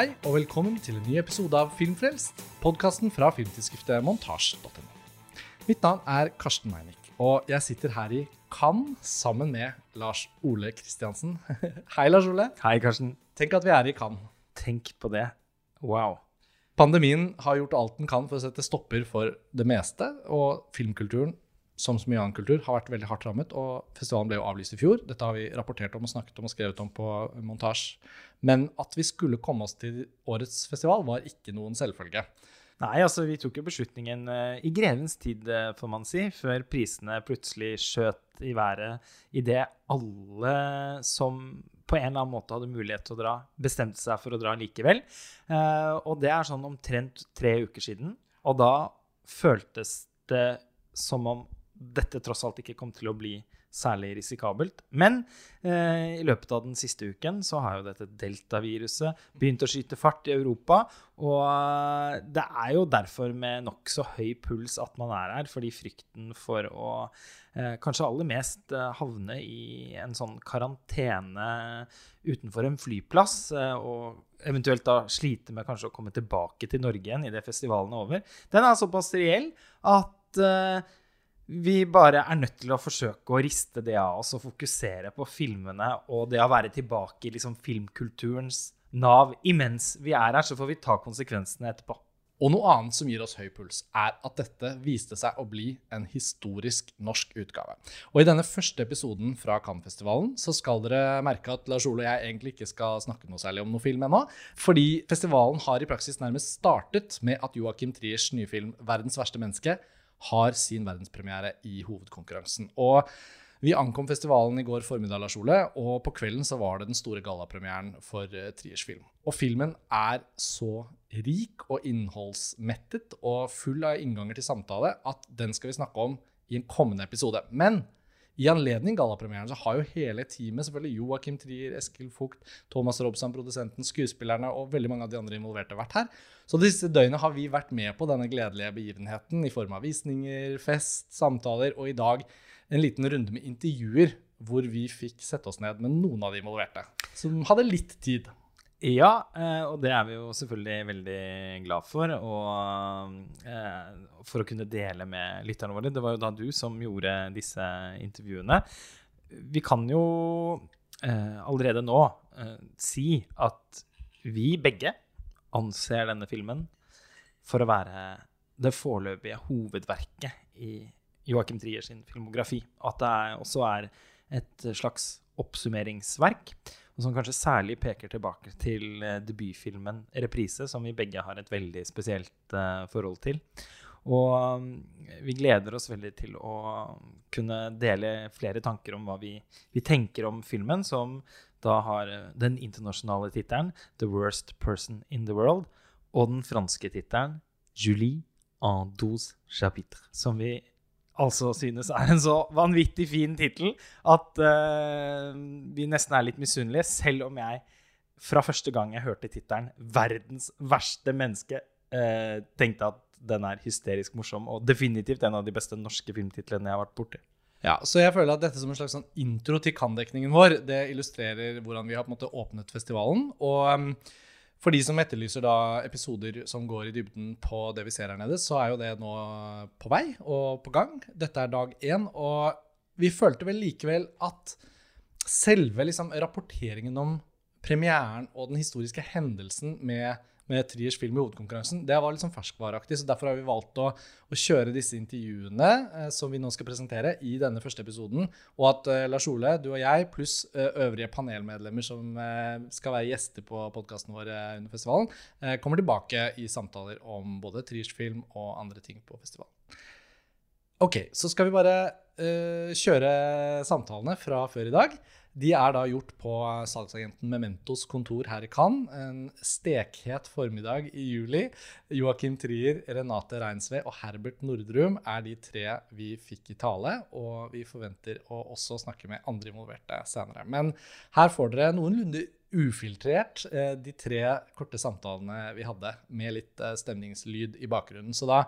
Hei og velkommen til en ny episode av Filmfrelst, podkasten fra filmtidsskriftet montasj.no. Mitt navn er Karsten Meinick, og jeg sitter her i Cannes sammen med Lars Ole Kristiansen. Hei, Lars Ole. Hei, Karsten. Tenk at vi er i Cannes. Tenk på det. Wow. Pandemien har gjort alt den kan for å sette stopper for det meste, og filmkulturen som så mye annen kultur, har vært veldig hardt rammet. Og festivalen ble jo avlyst i fjor. Dette har vi rapportert om og snakket om og skrevet om på montasje. Men at vi skulle komme oss til årets festival, var ikke noen selvfølge. Nei, altså vi tok jo beslutningen uh, i grevens tid, uh, får man si, før prisene plutselig skjøt i været idet alle som på en eller annen måte hadde mulighet til å dra, bestemte seg for å dra likevel. Uh, og det er sånn omtrent tre uker siden. Og da føltes det som om dette tross alt ikke kom til å bli særlig risikabelt. Men eh, i løpet av den siste uken så har jo dette deltaviruset begynt å skyte fart i Europa. Og eh, det er jo derfor med nokså høy puls at man er her, fordi frykten for å eh, kanskje aller mest eh, havne i en sånn karantene utenfor en flyplass, eh, og eventuelt da slite med kanskje å komme tilbake til Norge igjen idet festivalen er over, den er såpass reell at eh, vi bare er nødt til å forsøke å riste det av oss og fokusere på filmene og det å være tilbake i liksom filmkulturens nav. Imens vi er her, så får vi ta konsekvensene etterpå. Og noe annet som gir oss høy puls, er at dette viste seg å bli en historisk norsk utgave. Og i denne første episoden fra Cannes-festivalen så skal dere merke at Lars Ole og jeg egentlig ikke skal snakke noe særlig om noe film ennå. Fordi festivalen har i praksis nærmest startet med at Joakim Triers nye film 'Verdens verste menneske' har sin verdenspremiere i hovedkonkurransen. Og vi ankom festivalen i går formiddag, Lars Ole, og på kvelden så var det den store gallapremieren for uh, Triers film. Og filmen er så rik og innholdsmettet og full av innganger til samtale at den skal vi snakke om i en kommende episode. Men i anledning gallapremieren så har jo hele teamet, selvfølgelig Joakim Trier, Eskil Fugt, Thomas Robson, produsenten, skuespillerne og veldig mange av de andre involverte vært her. Så de siste døgnene har vi vært med på denne gledelige begivenheten i form av visninger, fest, samtaler og i dag en liten runde med intervjuer hvor vi fikk sette oss ned med noen av de involverte, som hadde litt tid. Ja, eh, og det er vi jo selvfølgelig veldig glad for. Og eh, for å kunne dele med lytterne våre. Det var jo da du som gjorde disse intervjuene. Vi kan jo eh, allerede nå si at vi begge anser denne filmen for å være det foreløpige hovedverket i Joakim Trier sin filmografi. At det også er et slags oppsummeringsverk og som kanskje særlig peker tilbake til uh, debutfilmen 'Reprise', som vi begge har et veldig spesielt uh, forhold til. Og um, vi gleder oss veldig til å kunne dele flere tanker om hva vi, vi tenker om filmen, som da har uh, den internasjonale tittelen 'The Worst Person in the World', og den franske tittelen 'Julie en douze chapitres', som vi altså synes er en så vanvittig fin tittel at uh, vi nesten er litt misunnelige, selv om jeg fra første gang jeg hørte tittelen 'Verdens verste menneske', uh, tenkte at den er hysterisk morsom, og definitivt en av de beste norske filmtitlene jeg har vært borti. Ja, så jeg føler at dette som en slags sånn intro til Cannes-dekningen vår, det illustrerer hvordan vi har på en måte åpnet festivalen. og... Um, for de som etterlyser da episoder som går i dybden på det vi ser her nede, så er jo det nå på vei og på gang. Dette er dag én. Og vi følte vel likevel at selve liksom, rapporteringen om premieren og den historiske hendelsen med med Triers film i hovedkonkurransen, det var litt sånn ferskvareaktig. så Derfor har vi valgt å, å kjøre disse intervjuene eh, som vi nå skal presentere, i denne første episoden. Og at eh, Lars Ole, du og jeg, pluss eh, øvrige panelmedlemmer som eh, skal være gjester på podkasten vår eh, under festivalen, eh, kommer tilbake i samtaler om både Triers film og andre ting på festivalen. Ok, så skal vi bare kjøre samtalene fra før i dag. De er da gjort på salgsagenten Mementos kontor her i Cannes. En stekhet formiddag i juli. Joakim Trier, Renate Reinsve og Herbert Nordrum er de tre vi fikk i tale. Og vi forventer å også snakke med andre involverte senere. Men her får dere noenlunde ufiltrert eh, de tre korte samtalene vi hadde, med litt eh, stemningslyd i bakgrunnen. Så da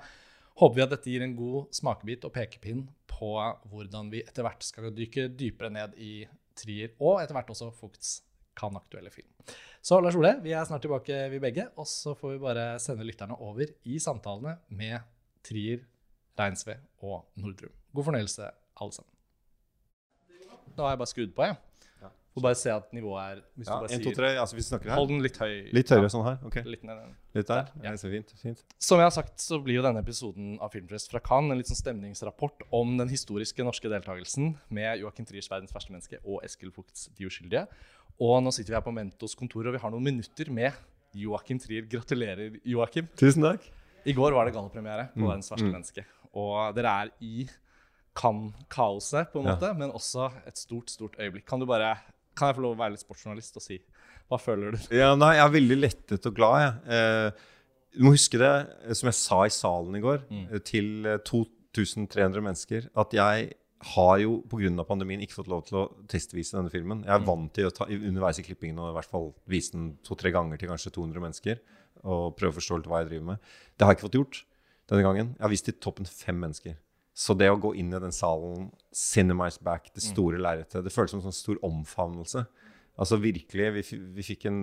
håper vi at dette gir en god smakebit og pekepinn på hvordan vi etter hvert skal dykke dypere ned i Trier og etter hvert også Fugts Cannes-aktuelle film. Så Lars Ole, vi er snart tilbake, vi begge. Og så får vi bare sende lytterne over i samtalene med Trier, Reinsve og Nordrum. God fornøyelse, alle sammen. Da har jeg bare skrudd på, jeg. Ja. Får bare se at nivået er hvis Ja, du bare 1, 2, sier 3. Altså, vi snakker her. Hold den litt høy. Litt høyere sånn her. Ok. Litt ned. Litt der. Ja. Ja. Så fint. fint. Som jeg har sagt, så blir jo denne episoden av Filmfest fra Cannes en litt sånn stemningsrapport om den historiske norske deltakelsen med Joakim Triers 'Verdens verste menneske' og Eskil Fugts 'De uskyldige'. Og nå sitter vi her på Mentos kontor, og vi har noen minutter med Joakim Trier. Gratulerer, Joakim. Tusen takk. I går var det gallapremiere på Mm, 'Verdens verste mm. menneske'. Og dere er i Cannes-kaoset, på en Ja. måte, men også et stort, stort øyeblikk. Kan du bare Kan jeg få lov å være litt sportsjournalist og si hva føler du? Ja, nei, jeg er veldig lettet og glad, jeg. Eh, du må huske det, eh, som jeg sa i salen i går, Mm. eh, til eh, 2300 mennesker, at jeg har jo pga. pandemien ikke fått lov til å testvise denne filmen. Jeg er Mm. vant til å ta underveis i klippingen og i hvert fall vise den to-tre ganger til kanskje 200 mennesker. Og prøve å forstå litt hva jeg driver med. Det har jeg ikke fått gjort denne gangen. Jeg har vist til toppen fem mennesker. Så det å gå inn i den salen, cinemize back, det store lerretet, det føles som en sånn stor omfavnelse. Altså virkelig, vi, vi fikk en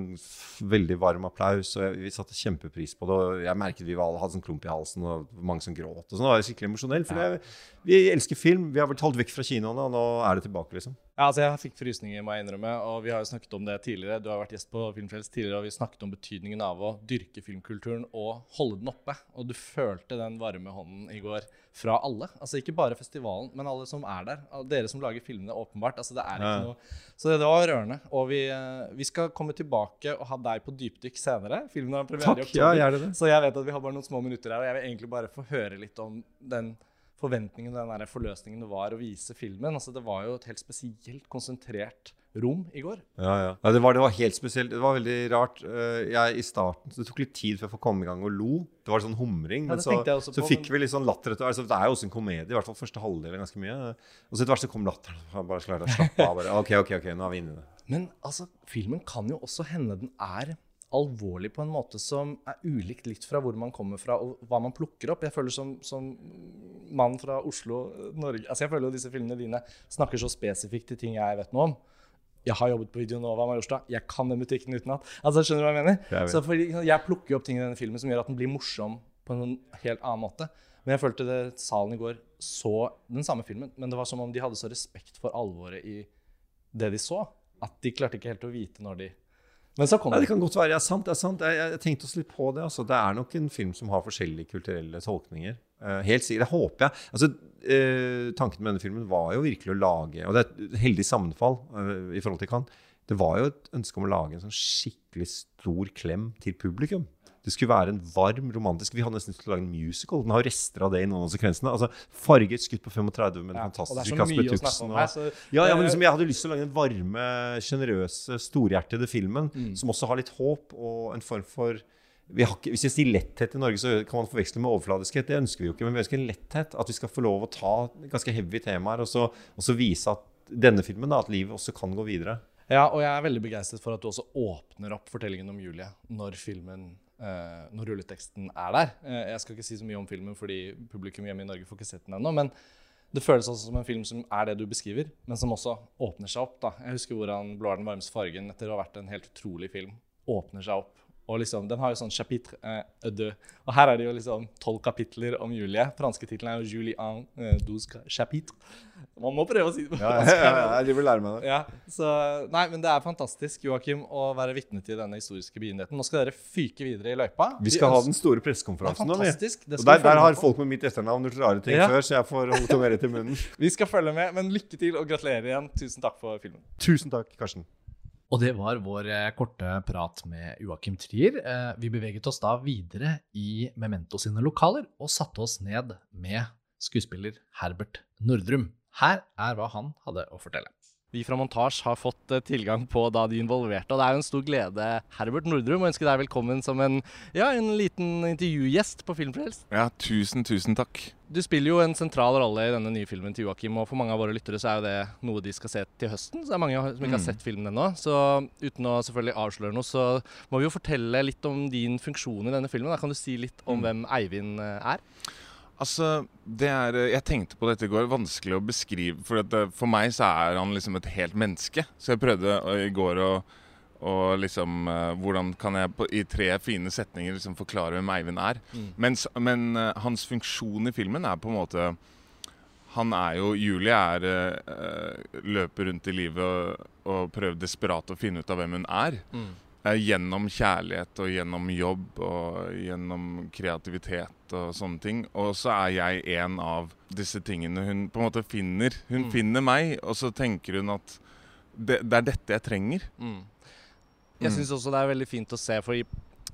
veldig varm applaus, og jeg, vi satte kjempepris på det. Og jeg merket vi var alle hadde sånn klump i halsen, og mange som gråt. og sånn, Det var skikkelig emosjonelt. For det, vi elsker film. Vi har blitt holdt vekk fra kinoene, og nå er det tilbake, liksom. Ja, altså Jeg fikk frysninger, må jeg innrømme. Og vi har jo snakket om det tidligere. Du har vært gjest på Filmfrelst tidligere, og vi snakket om betydningen av å dyrke filmkulturen og holde den oppe. Og du følte den varme hånden i går fra alle. Altså ikke bare festivalen, men alle som er der. Dere som lager filmene, åpenbart. Altså det er ikke Ja. noe Så det var rørende. Og vi, eh, vi skal komme tilbake og ha deg på dypdykk senere. Filmen har premiere i Takk. Ja, oktober. gjerne det. Så jeg vet at vi har bare noen små minutter her, og jeg vil egentlig bare få høre litt om den forventningen, den der forløsningen det var å vise filmen. Altså, det var jo et helt spesielt konsentrert rom i går. Ja, ja. Nei, det, var, det var helt spesielt. Det var veldig rart. Eh, jeg i starten, så Det tok litt tid før jeg komme i gang og lo. Det var sånn humring. Ja, men så, så på, fikk men- vi litt sånn latter altså, Det er jo også en komedie, i hvert fall første halvdel er ganske mye. Og så etter hvert så kom latteren. Bare slapp av. Bare, ok, ok, ok, nå er vi inne i det. Men altså, filmen kan jo også hende den er alvorlig på en måte som er ulikt litt fra hvor man kommer fra og hva man plukker opp. Jeg føler som, som mann fra Oslo, Norge Altså jeg føler jo disse filmene dine snakker så spesifikt til ting jeg vet noe om. Jeg har jobbet på Videonova Majorstad, Jeg kan den butikken utenat. Altså, skjønner du hva jeg mener? Jeg. Så fordi, jeg plukker jo opp ting i denne filmen som gjør at den blir morsom på en helt annen måte. Men jeg følte det salen i går så den samme filmen, men det var som om de hadde så respekt for alvoret i det de så, at de klarte ikke helt å vite når de Men så kom det. det kan godt være. Ja, sant, det er sant. Jeg, jeg, jeg tenkte også litt på det. Altså. Det er nok en film som har forskjellige kulturelle tolkninger. Uh, helt sikkert. Det håper jeg. Altså, uh, tanken med denne filmen var jo virkelig å lage Og det er et heldig sammenfall uh, i forhold til Cannes. Det var jo et ønske om å lage en sånn skikkelig stor klem til publikum. Det skulle være en varm, romantisk Vi hadde nesten lyst til å lage en musical. Den har rester av det i noen av sekvensene. Altså, farget skutt på 35 med den Ja, fantastiske Kasper Tuxen. her, så ja, ja, men Eh, liksom, Jeg hadde lyst til å lage den varme, sjenerøse, storhjertede filmen Mm. som også har litt håp og en form for vi har ikke, Hvis jeg sier letthet i Norge, så kan man forveksle med overfladiskhet. Det ønsker vi jo ikke. Men vi ønsker en letthet. At vi skal få lov å ta ganske heavy temaer og så, og så vise at denne filmen, da, at livet også kan gå videre. Ja, og jeg er veldig begeistret for at du også åpner opp fortellingen om Julie når filmen når rulleteksten er der. Eh, jeg skal ikke si så mye om filmen, fordi publikum hjemme i Norge får ikke sett den ennå. Men det føles også som en film som er det du beskriver, men som også åpner seg opp. da. Jeg husker hvordan 'Blå er den varmeste fargen' etter å ha vært en helt utrolig film, åpner seg opp. Og liksom, Den har jo sånn chapitre eh, deux. Og her er det jo liksom tolv kapitler om Julie. Franske tittelen er jo 'Julien en eh, douze chapitre'. Man må prøve å si det på fransk. jeg vil lære meg det. Ja, så, nei, men Det er fantastisk Joachim, å være vitne til denne historiske begivenheten. Nå skal dere fyke videre i løypa. Vi skal ha den store er pressekonferansen nå. Og der, der har folk med mitt etternavn gjort rare ting Ja. før, så jeg får holde mer til munnen. Vi skal følge med, men lykke til og gratulerer igjen. Tusen takk for filmen. Tusen takk, Karsten. Og det var vår eh, korte prat med Joakim Trier. Eh, Vi beveget oss da videre i Memento sine lokaler og satte oss ned med skuespiller Herbert Nordrum. Her er hva han hadde å fortelle. Vi fra Montasj har fått eh, tilgang på da de involverte, og det er jo en stor glede, Herbert Nordrum, å ønske deg velkommen som en, ja, en liten intervjugjest på Filmfrelst. Ja, tusen, tusen takk. Du spiller jo en sentral rolle i denne nye filmen til Joakim, og for mange av våre lyttere så er jo det noe de skal se til høsten. Så det er mange som ikke har Mm. sett filmen ennå. Så uten å selvfølgelig avsløre noe, så må vi jo fortelle litt om din funksjon i denne filmen. Da kan du si litt om Mm. hvem Eivind eh, er? Altså, det er eh, Jeg tenkte på dette i går. Vanskelig å beskrive. For, at, eh, for meg så er han liksom et helt menneske. Så jeg prøvde eh, i går å, Og liksom Hvordan kan jeg på, i tre fine setninger liksom forklare hvem Eivind er? Mm. Mens, men hans funksjon i filmen er på en måte Han er jo Julie er eh, løper rundt i livet og, og prøver desperat å finne ut av hvem hun er. Mm. Eh, gjennom kjærlighet og gjennom jobb og gjennom kreativitet og sånne ting. Og så er jeg en av disse tingene hun på en måte finner. Hun Mm. finner meg, og så tenker hun at det, det er dette jeg trenger. Mm. Jeg Mm. syns også det er veldig fint å se, for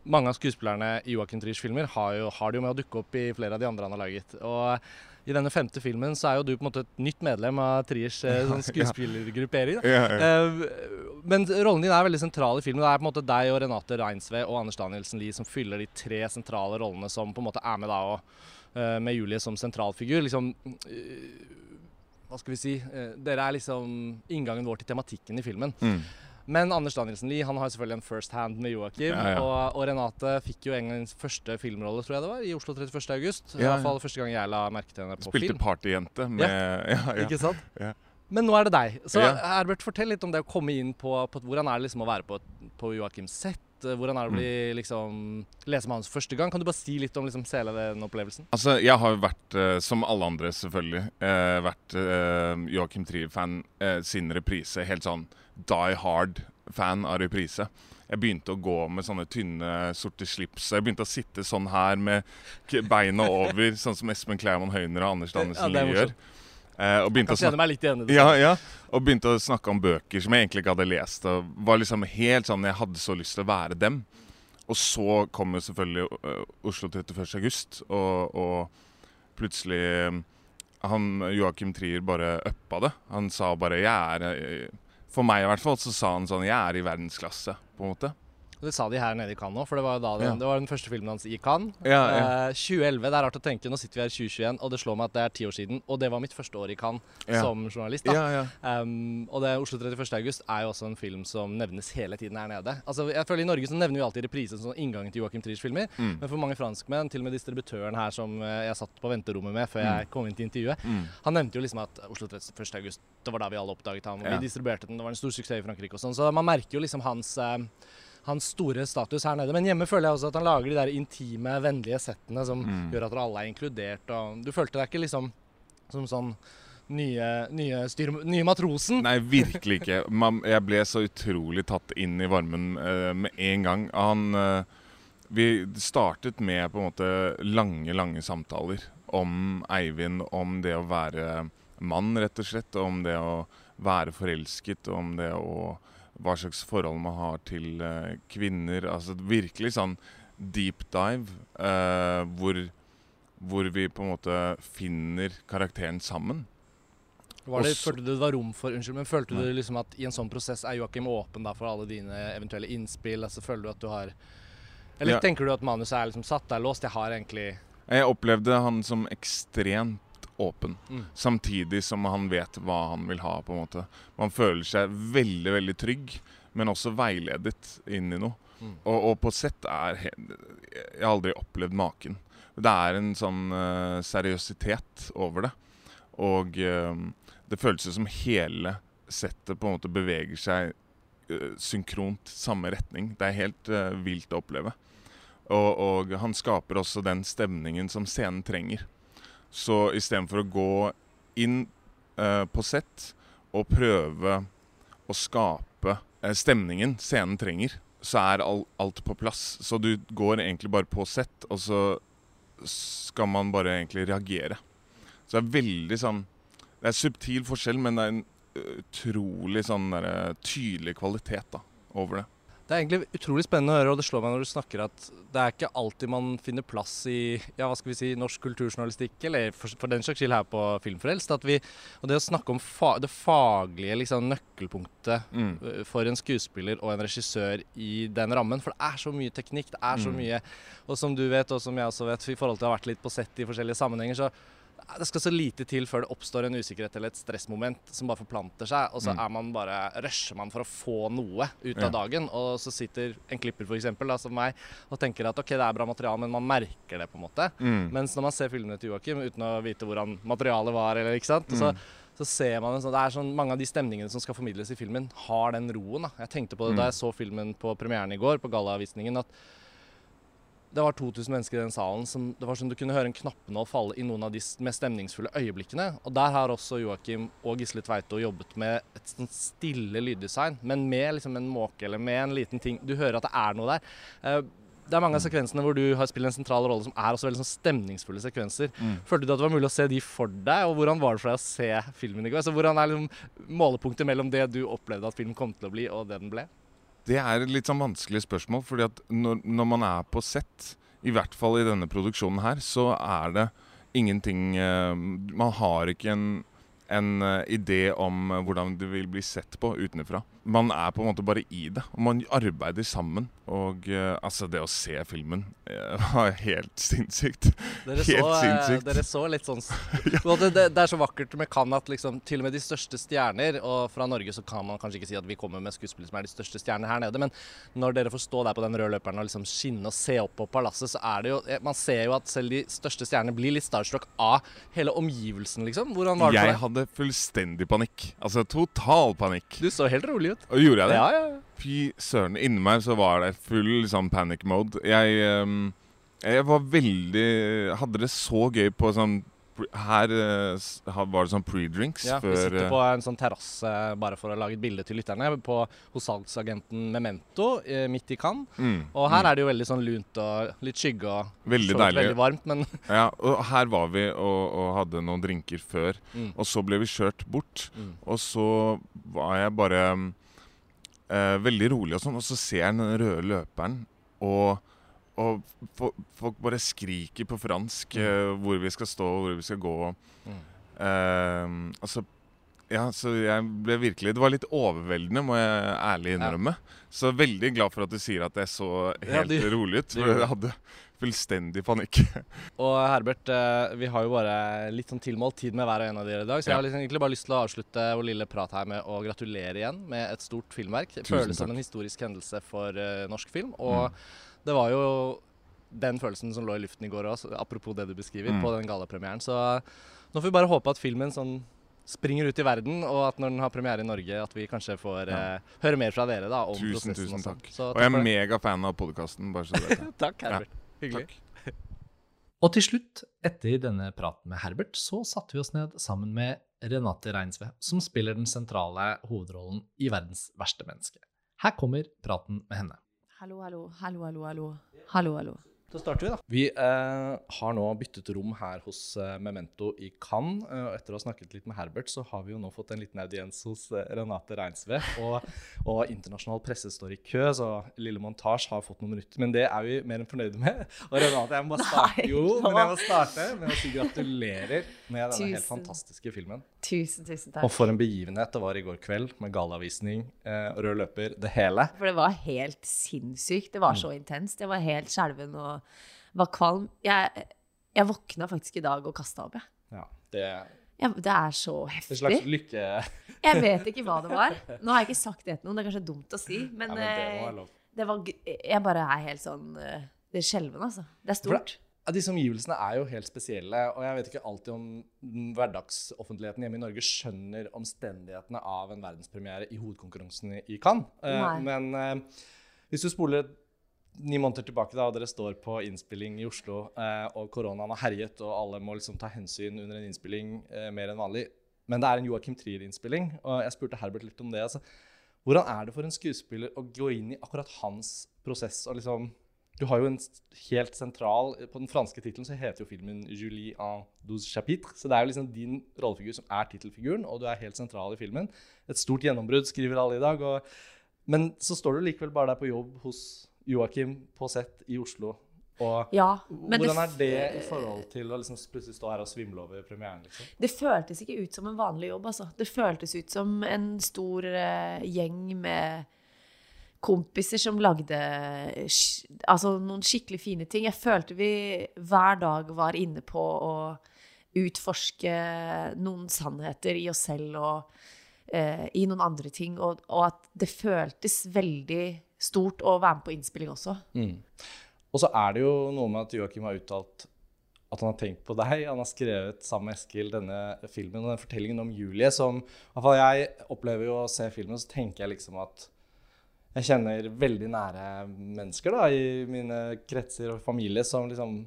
mange av skuespillerne i Joachim Triers filmer har, jo, har det jo med å dukke opp i flere av de andre han har laget. Og i denne femte filmen så er jo du på en måte et nytt medlem av Triers eh, sånn skuespillergruppering. Ja, Ja, ja. Eh, men rollen din er veldig sentral i filmen. Det er på en måte deg og Renate Reinsve og Anders Danielsen Lie som fyller de tre sentrale rollene som på en måte er med da, og, eh, med Julie som sentralfigur. Liksom, hva skal vi si? Dere er liksom inngangen vår til tematikken i filmen. Mm. Men Anders Danielsen Lie han har selvfølgelig en first hand med Joakim. Ja, ja. Og, og Renate fikk jo en gang første filmrolle, tror jeg det var, i Oslo 31. august. I hvert fall første gang jeg la merke til henne på Spilte film. partyjente med ja. Ja, Ikke sant? Ja. Men nå er det deg. Så. Herbert, fortell litt om det å komme inn på, på hvordan er det liksom å være på, på Joakims sett. Hvordan er det å bli liksom lese hans første gang? Kan du bare si litt om liksom hele den opplevelsen? Altså, jeg har jo vært, eh, som alle andre selvfølgelig, eh, vært Joakim Trier-fan eh, sin reprise. Helt sånn die hard-fan av reprise. Jeg begynte å gå med sånne tynne, sorte slips. Jeg begynte å sitte sånn her med beina over, sånn som Espen Kleiman Høyner og Anders Danielsen ja, gjør. Eh, og begynte snakke ja, ja. Og begynte å snakke om bøker som jeg egentlig ikke hadde lest. Og var liksom helt sånn, Jeg hadde så lyst til å være dem. Og så kom jo selvfølgelig øh, Oslo 31. august, og, og plutselig øh, han, Joachim Trier bare uppa det. Han sa bare 'jeg er For meg i hvert fall så sa han sånn 'jeg er i verdensklasse', på en måte. Og Det sa de her nede i Cannes òg, for det var, den, Ja. det var den første filmen hans i Cannes. Ja, ja. Eh, 2011, det er rart å tenke, nå sitter vi her i 2021, og det slår meg at det er ti år siden. Og det var mitt første år i Cannes som journalist. da. Ja, ja. Um, og det Oslo 31. august er jo også en film som nevnes hele tiden her nede. Altså, jeg føler I Norge så nevner vi alltid reprisen som inngangen til Joachim Triers filmer. Mm. Men for mange franskmenn, til og med distributøren her som eh, jeg satt på venterommet med før jeg kom inn til intervjuet, Mm. han nevnte jo liksom at Oslo 31. august, det var da vi alle oppdaget ham. Vi distribuerte den, det var en stor suksess i Frankrike og sånn. Så man merker jo liksom hans eh, hans store status her nede. Men hjemme føler jeg også at han lager de der intime, vennlige settene som Mm. gjør at alle er inkludert. Og du følte deg ikke liksom som sånn nye, nye, styr, nye matrosen? Nei, virkelig ikke. Man, jeg ble så utrolig tatt inn i varmen uh, med en gang. Han uh, Vi startet med på en måte lange, lange samtaler om Eivind, om det å være mann, rett og slett. Om det å være forelsket, om det å Hva slags forhold man har til uh, kvinner. Altså virkelig sånn deep dive, uh, hvor, hvor vi på en måte finner karakteren sammen. Var det, følte du det var rom for Unnskyld, men følte du liksom at i en sånn prosess er Joakim åpen for alle dine eventuelle innspill? Altså Føler du at du har Eller Ja. tenker du at manuset er liksom satt, der er låst? Jeg har egentlig Jeg opplevde han som ekstremt åpen, Mm. samtidig som han vet hva han vil ha. på en måte. Man føler seg veldig veldig trygg, men også veiledet inn i noe. Mm. Og, og på sett er Jeg har aldri opplevd maken. Det er en sånn uh, seriøsitet over det. Og uh, det føles som hele settet på en måte beveger seg uh, synkront samme retning. Det er helt vilt å oppleve. Og, og han skaper også den stemningen som scenen trenger. Så istedenfor å gå inn eh, på sett og prøve å skape eh, stemningen scenen trenger, så er all, alt på plass. Så du går egentlig bare på sett, og så skal man bare egentlig reagere. Så det er veldig sånn Det er subtil forskjell, men det er en eh, utrolig sånn der, tydelig kvalitet da, over det. Det er egentlig utrolig spennende å høre, og det slår meg når du snakker at det er ikke alltid man finner plass i ja, hva skal vi si, norsk kulturjournalistikk, eller for, for den saks skyld her på Filmfrelst. At vi, og det å snakke om fa det faglige liksom, nøkkelpunktet Mm. for en skuespiller og en regissør i den rammen. For det er så mye teknikk, det er så Mm. mye Og som du vet, og som jeg også vet, i forhold til å ha vært litt på sett i forskjellige sammenhenger, så det skal så lite til før det oppstår en usikkerhet eller et stressmoment som bare forplanter seg, og så Mm. er man bare, rusher man for å få noe ut Ja. av dagen. Og så sitter en klipper for eksempel, da, som meg og tenker at ok, det er bra materiale, men man merker det på en måte. Mm. Mens når man ser filmene til Joakim uten å vite hvordan materialet var, eller ikke sant, så, Mm. så ser man sånn, det er sånn mange av de stemningene som skal formidles i filmen, har den roen. da. Jeg tenkte på det da jeg så filmen på premieren i går, på gallavisningen, at det var 2000 mennesker i den salen. Som, det var sånn du kunne høre en knappenål falle i noen av de mest stemningsfulle øyeblikkene. Og der har også Joakim og Gisle Tveito jobbet med et sånn stille lyddesign, men med liksom en måke eller med en liten ting. Du hører at det er noe der. Eh, Det er mange av sekvensene hvor du har spiller en sentral rolle som er også veldig sånn stemningsfulle sekvenser. Følte du at det var mulig å se de for deg, og hvordan var det for deg å se filmen i går? Altså, hvordan er liksom målepunktet mellom det du opplevde at filmen kom til å bli, og det den ble? Det er et litt sånn vanskelig spørsmål, fordi at når, når man er på sett, i hvert fall i denne produksjonen her, så er det ingenting eh, Man har ikke en, en eh, idé om eh, hvordan det vil bli sett på utenfra. Man er på en måte bare i det, og man arbeider sammen. Og uh, altså, det å se filmen eh, var helt sinnssykt. Dere Helt så, eh, sinnssykt. Dere så litt sånn ja. det, det er så vakkert med Cannes at liksom, til og med de største stjerner Og fra Norge så kan man kanskje ikke si at vi kommer med skuespillere som er de største stjernene her nede, men når dere får stå der på den røde løperen og liksom skinne og se opp på palasset, så er det jo Man ser jo at selv de største stjernene blir litt starstruck av hele omgivelsen, liksom. Hvordan var det Jeg for deg? hadde fullstendig panikk. Altså total panikk. Du så helt rolig ut. Og gjorde jeg det? Ja, ja. ja. Fy søren. Inni meg så var det full sånn panic mode. Jeg, um, jeg var veldig Hadde det så gøy på sånn Her uh, var det sånn pre-drinks Ja, vi sitter eh, på en sånn terrasse, bare for å lage et bilde til lytterne, på, hos salgsagenten Memento eh, midt i Cannes. mm, Og her mm. er det jo veldig sånn lunt og litt skygge og Veldig deilig. Veldig varmt, men Ja, og her var vi og, og hadde noen drinker før. Mm. Og så ble vi kjørt bort. Mm. Og så var jeg bare eh, veldig rolig og sånn, og så ser jeg den røde løperen, og, og folk bare skriker på fransk eh, hvor vi skal stå, hvor vi skal gå. Mm. Eh, altså ja, så jeg ble virkelig Det var litt overveldende, må jeg ærlig innrømme. Så veldig glad for at du sier at jeg så Ja, helt rolig ut. For jeg hadde fullstendig panikk. Og Herbert, eh, vi har jo bare litt sånn tilmålt tid med hver og en av dere i dag, så jeg har liksom egentlig bare lyst til å avslutte vår lille prat her med å gratulere igjen med et stort filmverk. Det føles som en historisk hendelse for eh, norsk film, og det var jo den følelsen som lå i luften i går òg, apropos det du beskriver, Mm. på den gallapremieren. Så nå får vi bare håpe at filmen sånn springer ut i verden, og at når den har premiere i Norge, at vi kanskje får Ja. eh, høre mer fra dere da, om Tusen, prosessen tusen og Så, takk. Og jeg er megafan av podkasten, bare så du vet det. Takk, Herbert. Ja, Hyggelig. Takk. Og til slutt, etter denne praten med Herbert, så satte vi oss ned sammen med Renate Reinsve, som spiller den sentrale hovedrollen i Verdens verste menneske. Her kommer praten med henne. Hallo, hallo, hallo, hallo, hallo. Hallo, hallo. Da starter vi, da. Vi eh, har nå byttet rom her hos eh, Memento i Cannes. eh, og etter å ha snakket litt med Herbert, så har vi jo nå fått en liten audiens hos eh, Renate Reinsve. Og, og internasjonal presse står i kø, så Lille Montasje har fått noen minutter. Men det er vi mer enn fornøyde med. Og Renate, jeg må bare starte, jo, men jeg må starte med å si gratulerer med denne helt fantastiske filmen. Tusen, tusen takk. Og for en begivenhet det var i går kveld, med gallavisning, eh, rød løper, det hele. For det var helt sinnssykt. Det var så intenst. Jeg var helt skjelven og var kvalm. Jeg, jeg våkna faktisk i dag og kasta opp, jeg. Ja, det Ja, det er så en slags lykke... Jeg vet ikke hva det var. Nå har jeg ikke sagt det til noen, det er kanskje dumt å si, men, Ja, men det eh, det var Jeg bare er helt sånn eh, Det er skjelven, altså. Det er det- stort. Ja, disse omgivelsene er jo helt spesielle, og jeg vet ikke alltid om hverdagsoffentligheten hjemme i Norge skjønner omstendighetene av en verdenspremiere i hovedkonkurransen i Cannes. Eh, Nei. men hvis du spoler ni måneder tilbake, da, og dere står på innspilling i Oslo, eh, og koronaen har herjet, og alle må liksom ta hensyn under en innspilling eh, mer enn vanlig, men det er en Joachim Trier-innspilling, og jeg spurte Herbert litt om det. altså, hvordan er det for en skuespiller å gå inn i akkurat hans prosess? og liksom du har jo en helt sentral På den franske tittelen så heter jo filmen 'Julie en douze chapitres'. Så det er jo liksom din rollefigur som er tittelfiguren, og du er helt sentral i filmen. Et stort gjennombrudd, skriver alle i dag. Og, men så står du likevel bare der på jobb hos Joakim på sett i Oslo. Og Ja, hvordan er det i forhold til å liksom plutselig stå her og svimle over premieren? liksom? Det føltes ikke ut som en vanlig jobb, altså. Det føltes ut som en stor uh, gjeng med kompiser som lagde sk- altså, noen skikkelig fine ting. Jeg følte vi hver dag var inne på å utforske noen sannheter i oss selv og uh, i noen andre ting, og, og at det føltes veldig stort å være med på innspilling også. Og så er det jo noe med at Joakim har uttalt at han har tenkt på deg. Han har skrevet sammen med Eskil denne filmen og den fortellingen om Julie som i hvert fall Jeg opplever jo å se filmen, så tenker jeg liksom at jeg kjenner veldig nære mennesker da, i mine kretser og familie som liksom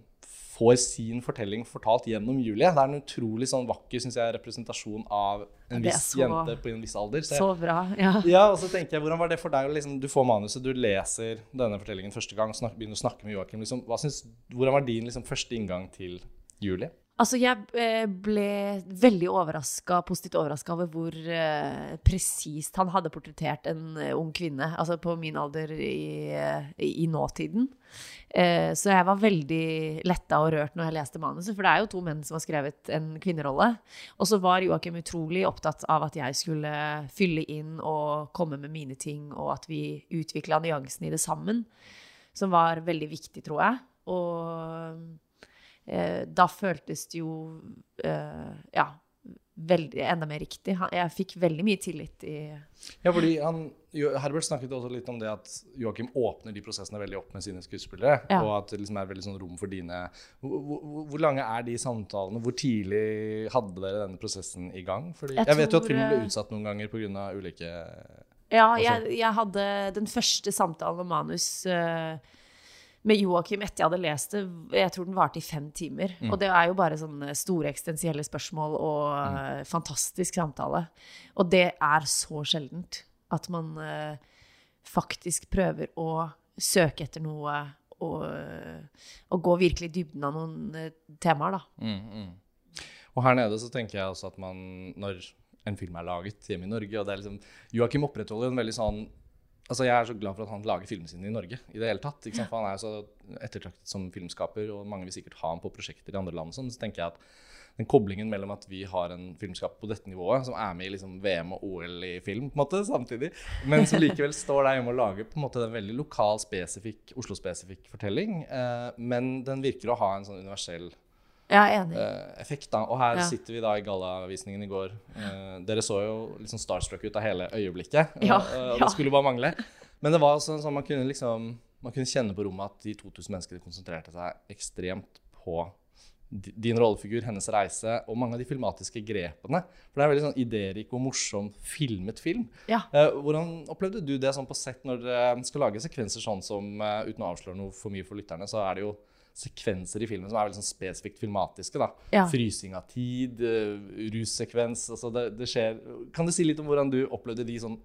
får sin fortelling fortalt gjennom Julie. Det er en utrolig sånn vakker synes jeg, representasjon av en viss så- jente på en viss alder. Så Så bra. Ja. ja, og så tenker jeg, Hvordan var det for deg? Liksom, du får manuset, du leser denne fortellingen første gang, snak, begynner å snakke med Joakim. Liksom, hvordan var din liksom, første inngang til Julie? Altså, jeg eh, ble veldig overraska, positivt overraska over hvor eh, presist han hadde portrettert en eh, ung kvinne, altså på min alder i, eh, i, nåtiden. Eh, så jeg var veldig letta og rørt når jeg leste manuset, for det er jo to menn som har skrevet en kvinnerolle. Og så var Joakim utrolig opptatt av at jeg skulle fylle inn og komme med mine ting, og at vi utvikla nyansene i det sammen, som var veldig viktig, tror jeg. Og eh, da føltes det jo eh, ja, veldig, enda mer riktig. Han, jeg fikk veldig mye tillit i Ja, fordi han, Herbert snakket også litt om det at Joakim åpner de prosessene veldig opp med sine skuespillere. Ja. Og at det liksom er veldig sånn rom for dine hvor, hvor, hvor lange er de samtalene? Hvor tidlig hadde dere denne prosessen i gang? Fordi, Jeg jeg, vet jo at tror, filmen ble eh, utsatt noen ganger pga. ulike Ja, Altså- jeg, jeg hadde den første samtalen om manus eh, med Joakim etter jeg hadde lest det. Jeg tror den varte i fem timer. Mm. Og det er jo bare sånne store eksistensielle spørsmål og Mm. eh, fantastisk samtale. Og det er så sjeldent at man uh, faktisk prøver å søke etter noe og, og gå virkelig i dybden av noen uh, temaer, da. Mm, mm. Og her nede så tenker jeg også at man, når en film er laget hjemme i Norge og det er liksom, Joakim opprettholder en veldig sånn Altså Jeg er så glad for at han lager filmene sine i Norge. i det hele tatt? For Han er jo så ettertraktet som filmskaper, og mange vil sikkert ha ham på prosjekter i andre land. Sånn, så tenker jeg at den koblingen mellom at vi har en filmskaper på dette nivået, som er med i liksom VM og OL i film på en måte, samtidig, men som likevel står der hjemme og lager på en måte en veldig lokal, spesifikk, Oslo-spesifikk fortelling, eh, men den virker å ha en sånn universell Er enig. eh, effekt. da. Og her Ja. sitter vi da i gallavisningen i går. Eh, dere så jo litt sånn starstruck ut av hele øyeblikket. Ja, og ja. det skulle bare mangle. Men det var også sånn man kunne liksom man kunne kjenne på rommet at de 2000 menneskene konsentrerte seg ekstremt på din rollefigur, hennes reise og mange av de filmatiske grepene. For det er veldig sånn idérik og morsom filmet film. Ja. Eh, hvordan opplevde du det sånn på sett når dere skal lage sekvenser sånn som, uten å avsløre noe for mye for lytterne, så er det jo sekvenser i filmen som er veldig sånn spesifikt filmatiske. da. Ja. Frysing av tid, eh, russekvens. altså det, det skjer. Kan du si litt om hvordan du opplevde de sånn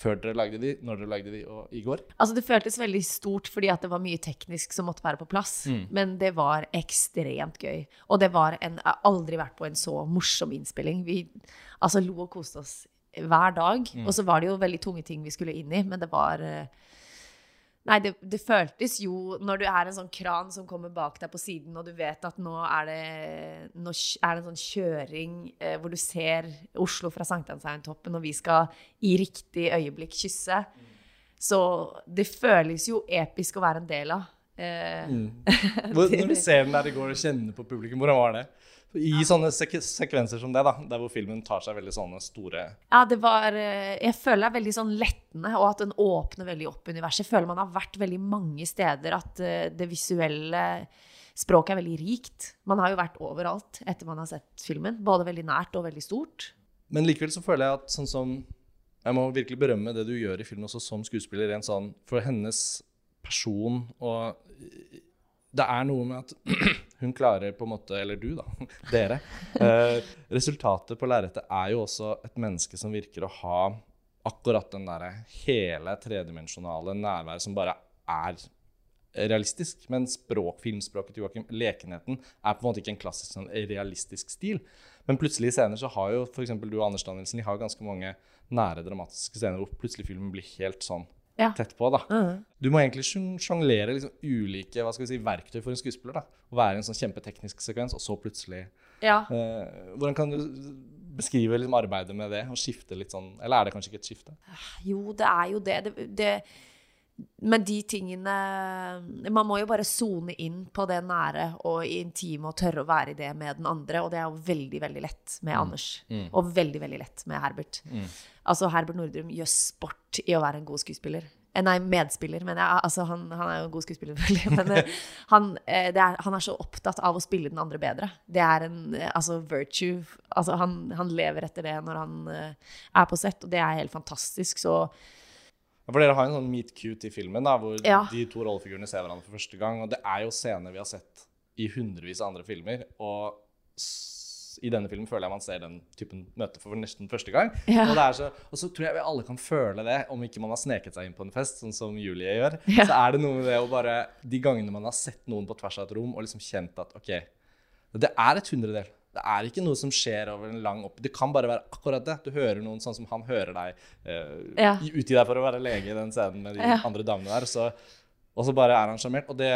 før dere lagde de, når dere lagde de og i går? Altså Det føltes veldig stort fordi at det var mye teknisk som måtte være på plass. Men det var ekstremt gøy. Og det var en Jeg har aldri vært på en så morsom innspilling. Vi altså lo og koste oss hver dag. Og så var det jo veldig tunge ting vi skulle inn i, men det var eh, Nei, det, det føltes jo Når du er en sånn kran som kommer bak deg på siden, og du vet at nå er det, nå er det en sånn kjøring eh, hvor du ser Oslo fra Sankthanshaugentoppen, og vi skal i riktig øyeblikk kysse. Så det føles jo episk å være en del av. Eh, Hvor, når du ser den der i går og kjenner på publikum, hvordan var det? I sånne sek sekvenser som det, da, der hvor filmen tar seg veldig sånne store Ja, det var eh, Jeg føler det er veldig sånn lettende, og at den åpner veldig opp universet. Jeg føler man har vært veldig mange steder, at eh, det visuelle språket er veldig rikt. Man har jo vært overalt etter man har sett filmen. Både veldig nært og veldig stort. Men likevel så føler jeg at sånn som Jeg må virkelig berømme det du gjør i filmen også som skuespiller. Rent sånn for hennes person og Det er noe med at hun klarer på en måte Eller du, da. Dere. Eh, resultatet på lerretet er jo også et menneske som virker å ha akkurat den derre hele tredimensjonale nærværet som bare er realistisk. Men språk, filmspråket til Joakim, lekenheten, er på en måte ikke en klassisk sånn realistisk stil. Men plutselig i scener så har jo f.eks. du og Anders Danielsen de har ganske mange nære dramatiske scener hvor plutselig filmen blir helt sånn Ja. tett på. da. Du må egentlig sjong- sjonglere liksom ulike si, verktøy for en skuespiller. da. Å være i en sånn kjempeteknisk sekvens, og så plutselig Ja. eh, Hvordan kan du beskrive liksom arbeidet med det? Og skifte litt sånn Eller er det kanskje ikke et skifte? Jo, det er jo det. det, det men de tingene Man må jo bare sone inn på det nære og intime og tørre å være i det med den andre. Og det er jo veldig, veldig lett med Anders. Og veldig, veldig lett med Herbert. Altså, Herbert Nordrum gjør sport i å være en god skuespiller. Eh, Nei, medspiller, men jeg, altså, han, han er jo en god skuespiller, selvfølgelig. Men eh, han, eh, det er, han er så opptatt av å spille den andre bedre. Det er en eh, altså, virtue. Altså, han, han lever etter det når han eh, er på sett, og det er helt fantastisk. Så For dere har en sånn meet cute i filmen, da, hvor Ja. de to rollefigurene ser hverandre for første gang. Og det er jo scener vi har sett i hundrevis av andre filmer. Og i denne filmen føler jeg man ser den typen møte for nesten første gang. Ja. Og, det så, og så tror jeg vi alle kan føle det, om ikke man har sneket seg inn på en fest, sånn som Julie gjør. Ja. Så er det noe med det å bare De gangene man har sett noen på tvers av et rom og liksom kjent at OK, det er et hundredel. Det er ikke noe som skjer over en lang opp... Det kan bare være akkurat det. Du hører noen sånn som han hører deg uh, Ja. utgi deg for å være lege i den scenen med de Ja. andre damene der. Så, og så bare er han sjarmert. Og det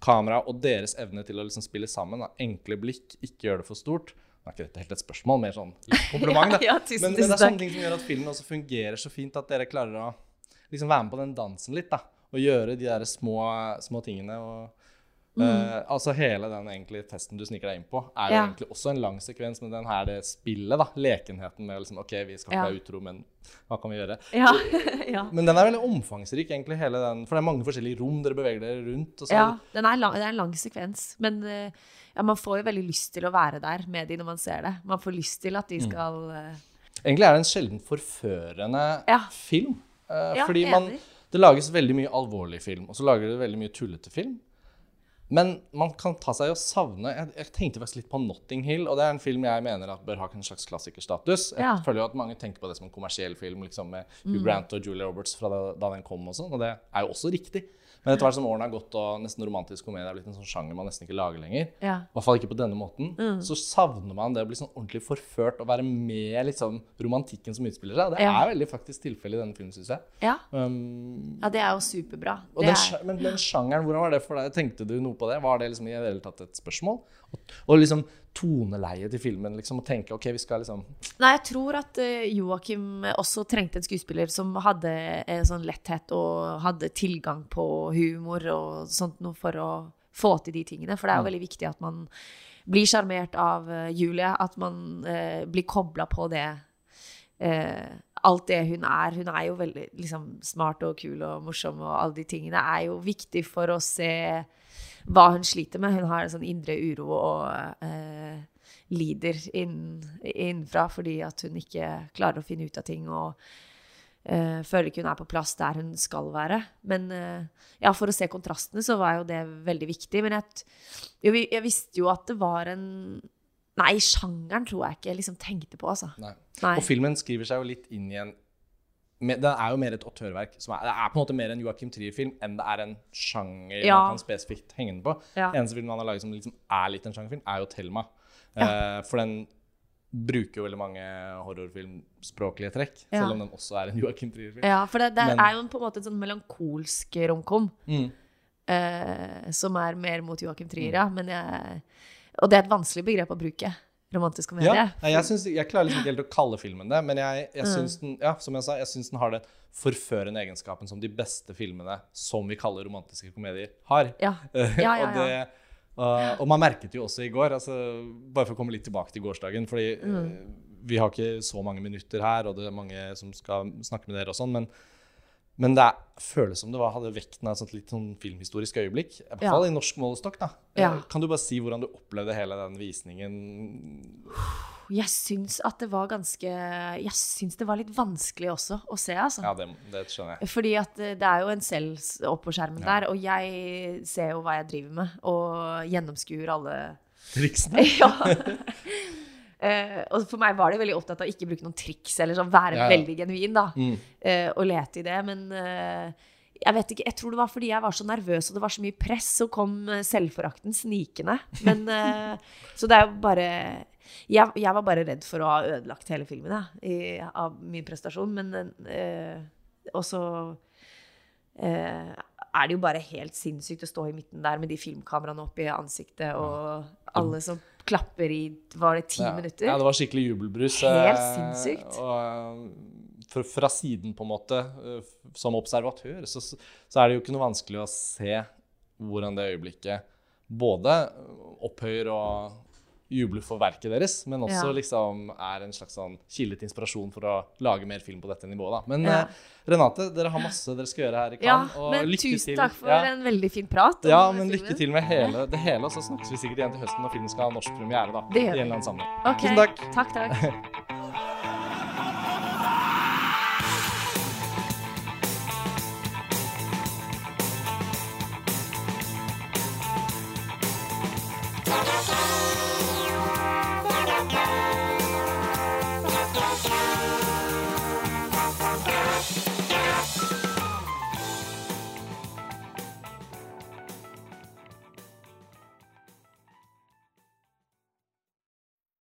kamera og deres evne til å liksom spille sammen, da, enkle blikk, ikke gjøre det for stort Nå er ikke dette helt et spørsmål, mer sånn kompliment. da. Ja, tusen, men, men det er sånne ting som gjør at filmen også fungerer så fint, at dere klarer å liksom være med på den dansen litt. da, Og gjøre de der små, små tingene. og eh, altså Hele den egentlig testen du sniker deg inn på, er Mm. Ja. egentlig også en lang sekvens, men den her det spillet, da, lekenheten med liksom OK, vi skal ikke Ja. være utro, men hva kan vi gjøre? ja. ja. Men den er veldig omfangsrik, egentlig, hele den, for det er mange forskjellige rom dere beveger dere rundt. Ja, den er lang, det er en lang sekvens. Men eh, ja, man får jo veldig lyst til å være der med de når man ser det. Man får lyst til at de skal eh, Egentlig er det en sjelden forførende film. Uh, fordi man, det lages veldig mye alvorlig film, og så lager det veldig mye tullete film. Men man kan ta seg og savne jeg, jeg tenkte faktisk litt på Notting Hill, og det er en film jeg mener at bør ha en slags klassikerstatus. Jeg Ja. Mm. føler jo at mange tenker på det som en kommersiell film, liksom med Hugh Grant og Julie Roberts fra da, da den kom og sånn, og det er jo også riktig. Men etter hvert som årene har gått og nesten romantisk komedie er blitt en sånn sjanger man nesten ikke lager lenger, Ja. i hvert fall ikke på denne måten, Mm. så savner man det å bli sånn ordentlig forført og være med liksom, romantikken som utspiller seg. Det Ja. er veldig faktisk tilfellet i denne filmen, syns jeg. Ja. Um, ja, det er jo superbra. Det den, er, men den sjangeren, hvordan var det for deg? Tenkte du noe på det? Var det liksom i det hele tatt et spørsmål? Og, og liksom toneleiet til filmen, liksom, Og tenke OK, vi skal liksom Nei, jeg tror at uh, Joakim også trengte en skuespiller som hadde en sånn letthet og hadde tilgang på humor og sånt noe for å få til de tingene. For det er jo veldig viktig at man blir sjarmert av eh, Julie, at man eh, blir kobla på det. eh, alt det hun er. Hun er jo veldig liksom, smart og kul og morsom, og alle de tingene er jo viktig for å se hva hun sliter med. Hun har en sånn indre uro og eh, lider inn, innenfra fordi at hun ikke klarer å finne ut av ting og eh, føler ikke hun er på plass der hun skal være. Men eh, ja, for å se kontrastene så var jo det veldig viktig. Men jeg, jo, jeg visste jo at det var en Nei, sjangeren tror jeg ikke jeg liksom tenkte på, altså. Nei. Nei. Og filmen skriver seg jo litt inn i en Den er jo mer et autørverk. Som er, det er på en måte mer en Joachim Trier-film enn det er en sjanger Ja. man kan spesifikt henge den på. Ja. Eneste filmen han har laget som liksom er litt en sjangerfilm, er jo 'Thelma'. Eh, for den bruker jo veldig mange horrorfilmspråklige trekk, Ja. selv om den også er en Joachim Trier-film. Ja, for det, det Men- er jo på en måte en sånn melankolsk romkom. Mm. eh, som er mer mot Joachim Trier, ja. Men jeg, og det er et vanskelig begrep å bruke. Romantisk komedie. Ja, nei, jeg, synes, jeg klarer liksom ikke helt å kalle filmen det, men jeg, jeg Mm. syns den ja, som jeg sa, jeg synes den har den forførende egenskapen som de beste filmene som vi kaller romantiske komedier, har. Ja. Eh, Ja, ja, og, det, og, og man merket jo også i går, altså, bare for å komme litt tilbake til gårsdagen fordi Mm. uh, vi har ikke så mange minutter her, og det er mange som skal snakke med dere og sånn, men, men det er, føles som det var, hadde vekten av et sånt litt sånn filmhistorisk øyeblikk. I hvert Ja. fall i norsk målestokk. da. Ja. Eh, Kan du bare si hvordan du opplevde hele den visningen? Jeg syns at det var ganske Jeg syns det var litt vanskelig også å se, altså. Ja, det, det skjønner jeg. Fordi at eh, det er jo en selv oppå skjermen der, og jeg ser jo hva jeg driver med, og gjennomskuer alle Triksene? Ja. Eh, og for meg var det veldig opptatt av ikke bruke noen triks, eller sånn være Ja, veldig genuin, da. Mm. uh, og lete i det. Men uh, jeg vet ikke, jeg tror det var fordi jeg var så nervøs, og det var så mye press, så kom selvforakten snikende. Men Så det er jo bare jeg, jeg var bare redd for å ha ødelagt hele filmen, da, i, av min prestasjon. Men Og så er det jo bare helt sinnssykt å stå i midten der med de filmkameraene opp i ansiktet, og alle som klapper i Var det ti ja. minutter? Ja, det var skikkelig jubelbrus. Helt eh, sinnssykt. Og eh, fra siden, på en måte, eh, som observatør, så, så er det jo ikke noe vanskelig å se hvordan det øyeblikket både opphøyer og jubler for verket deres, men også Ja. liksom er en slags sånn kilde til inspirasjon for å lage mer film på dette nivået. Da. Men Ja. eh, Renate, dere har masse dere skal gjøre her i Ja, Cannes. og men lykke tusen til. takk for Ja. en veldig fin prat. Ja, men lykke til med hele, det hele, og så snakkes vi sikkert igjen til høsten når filmen skal ha norsk premiere. da, i en eller annen sammenheng. Ok, Tusen takk. Takk, takk.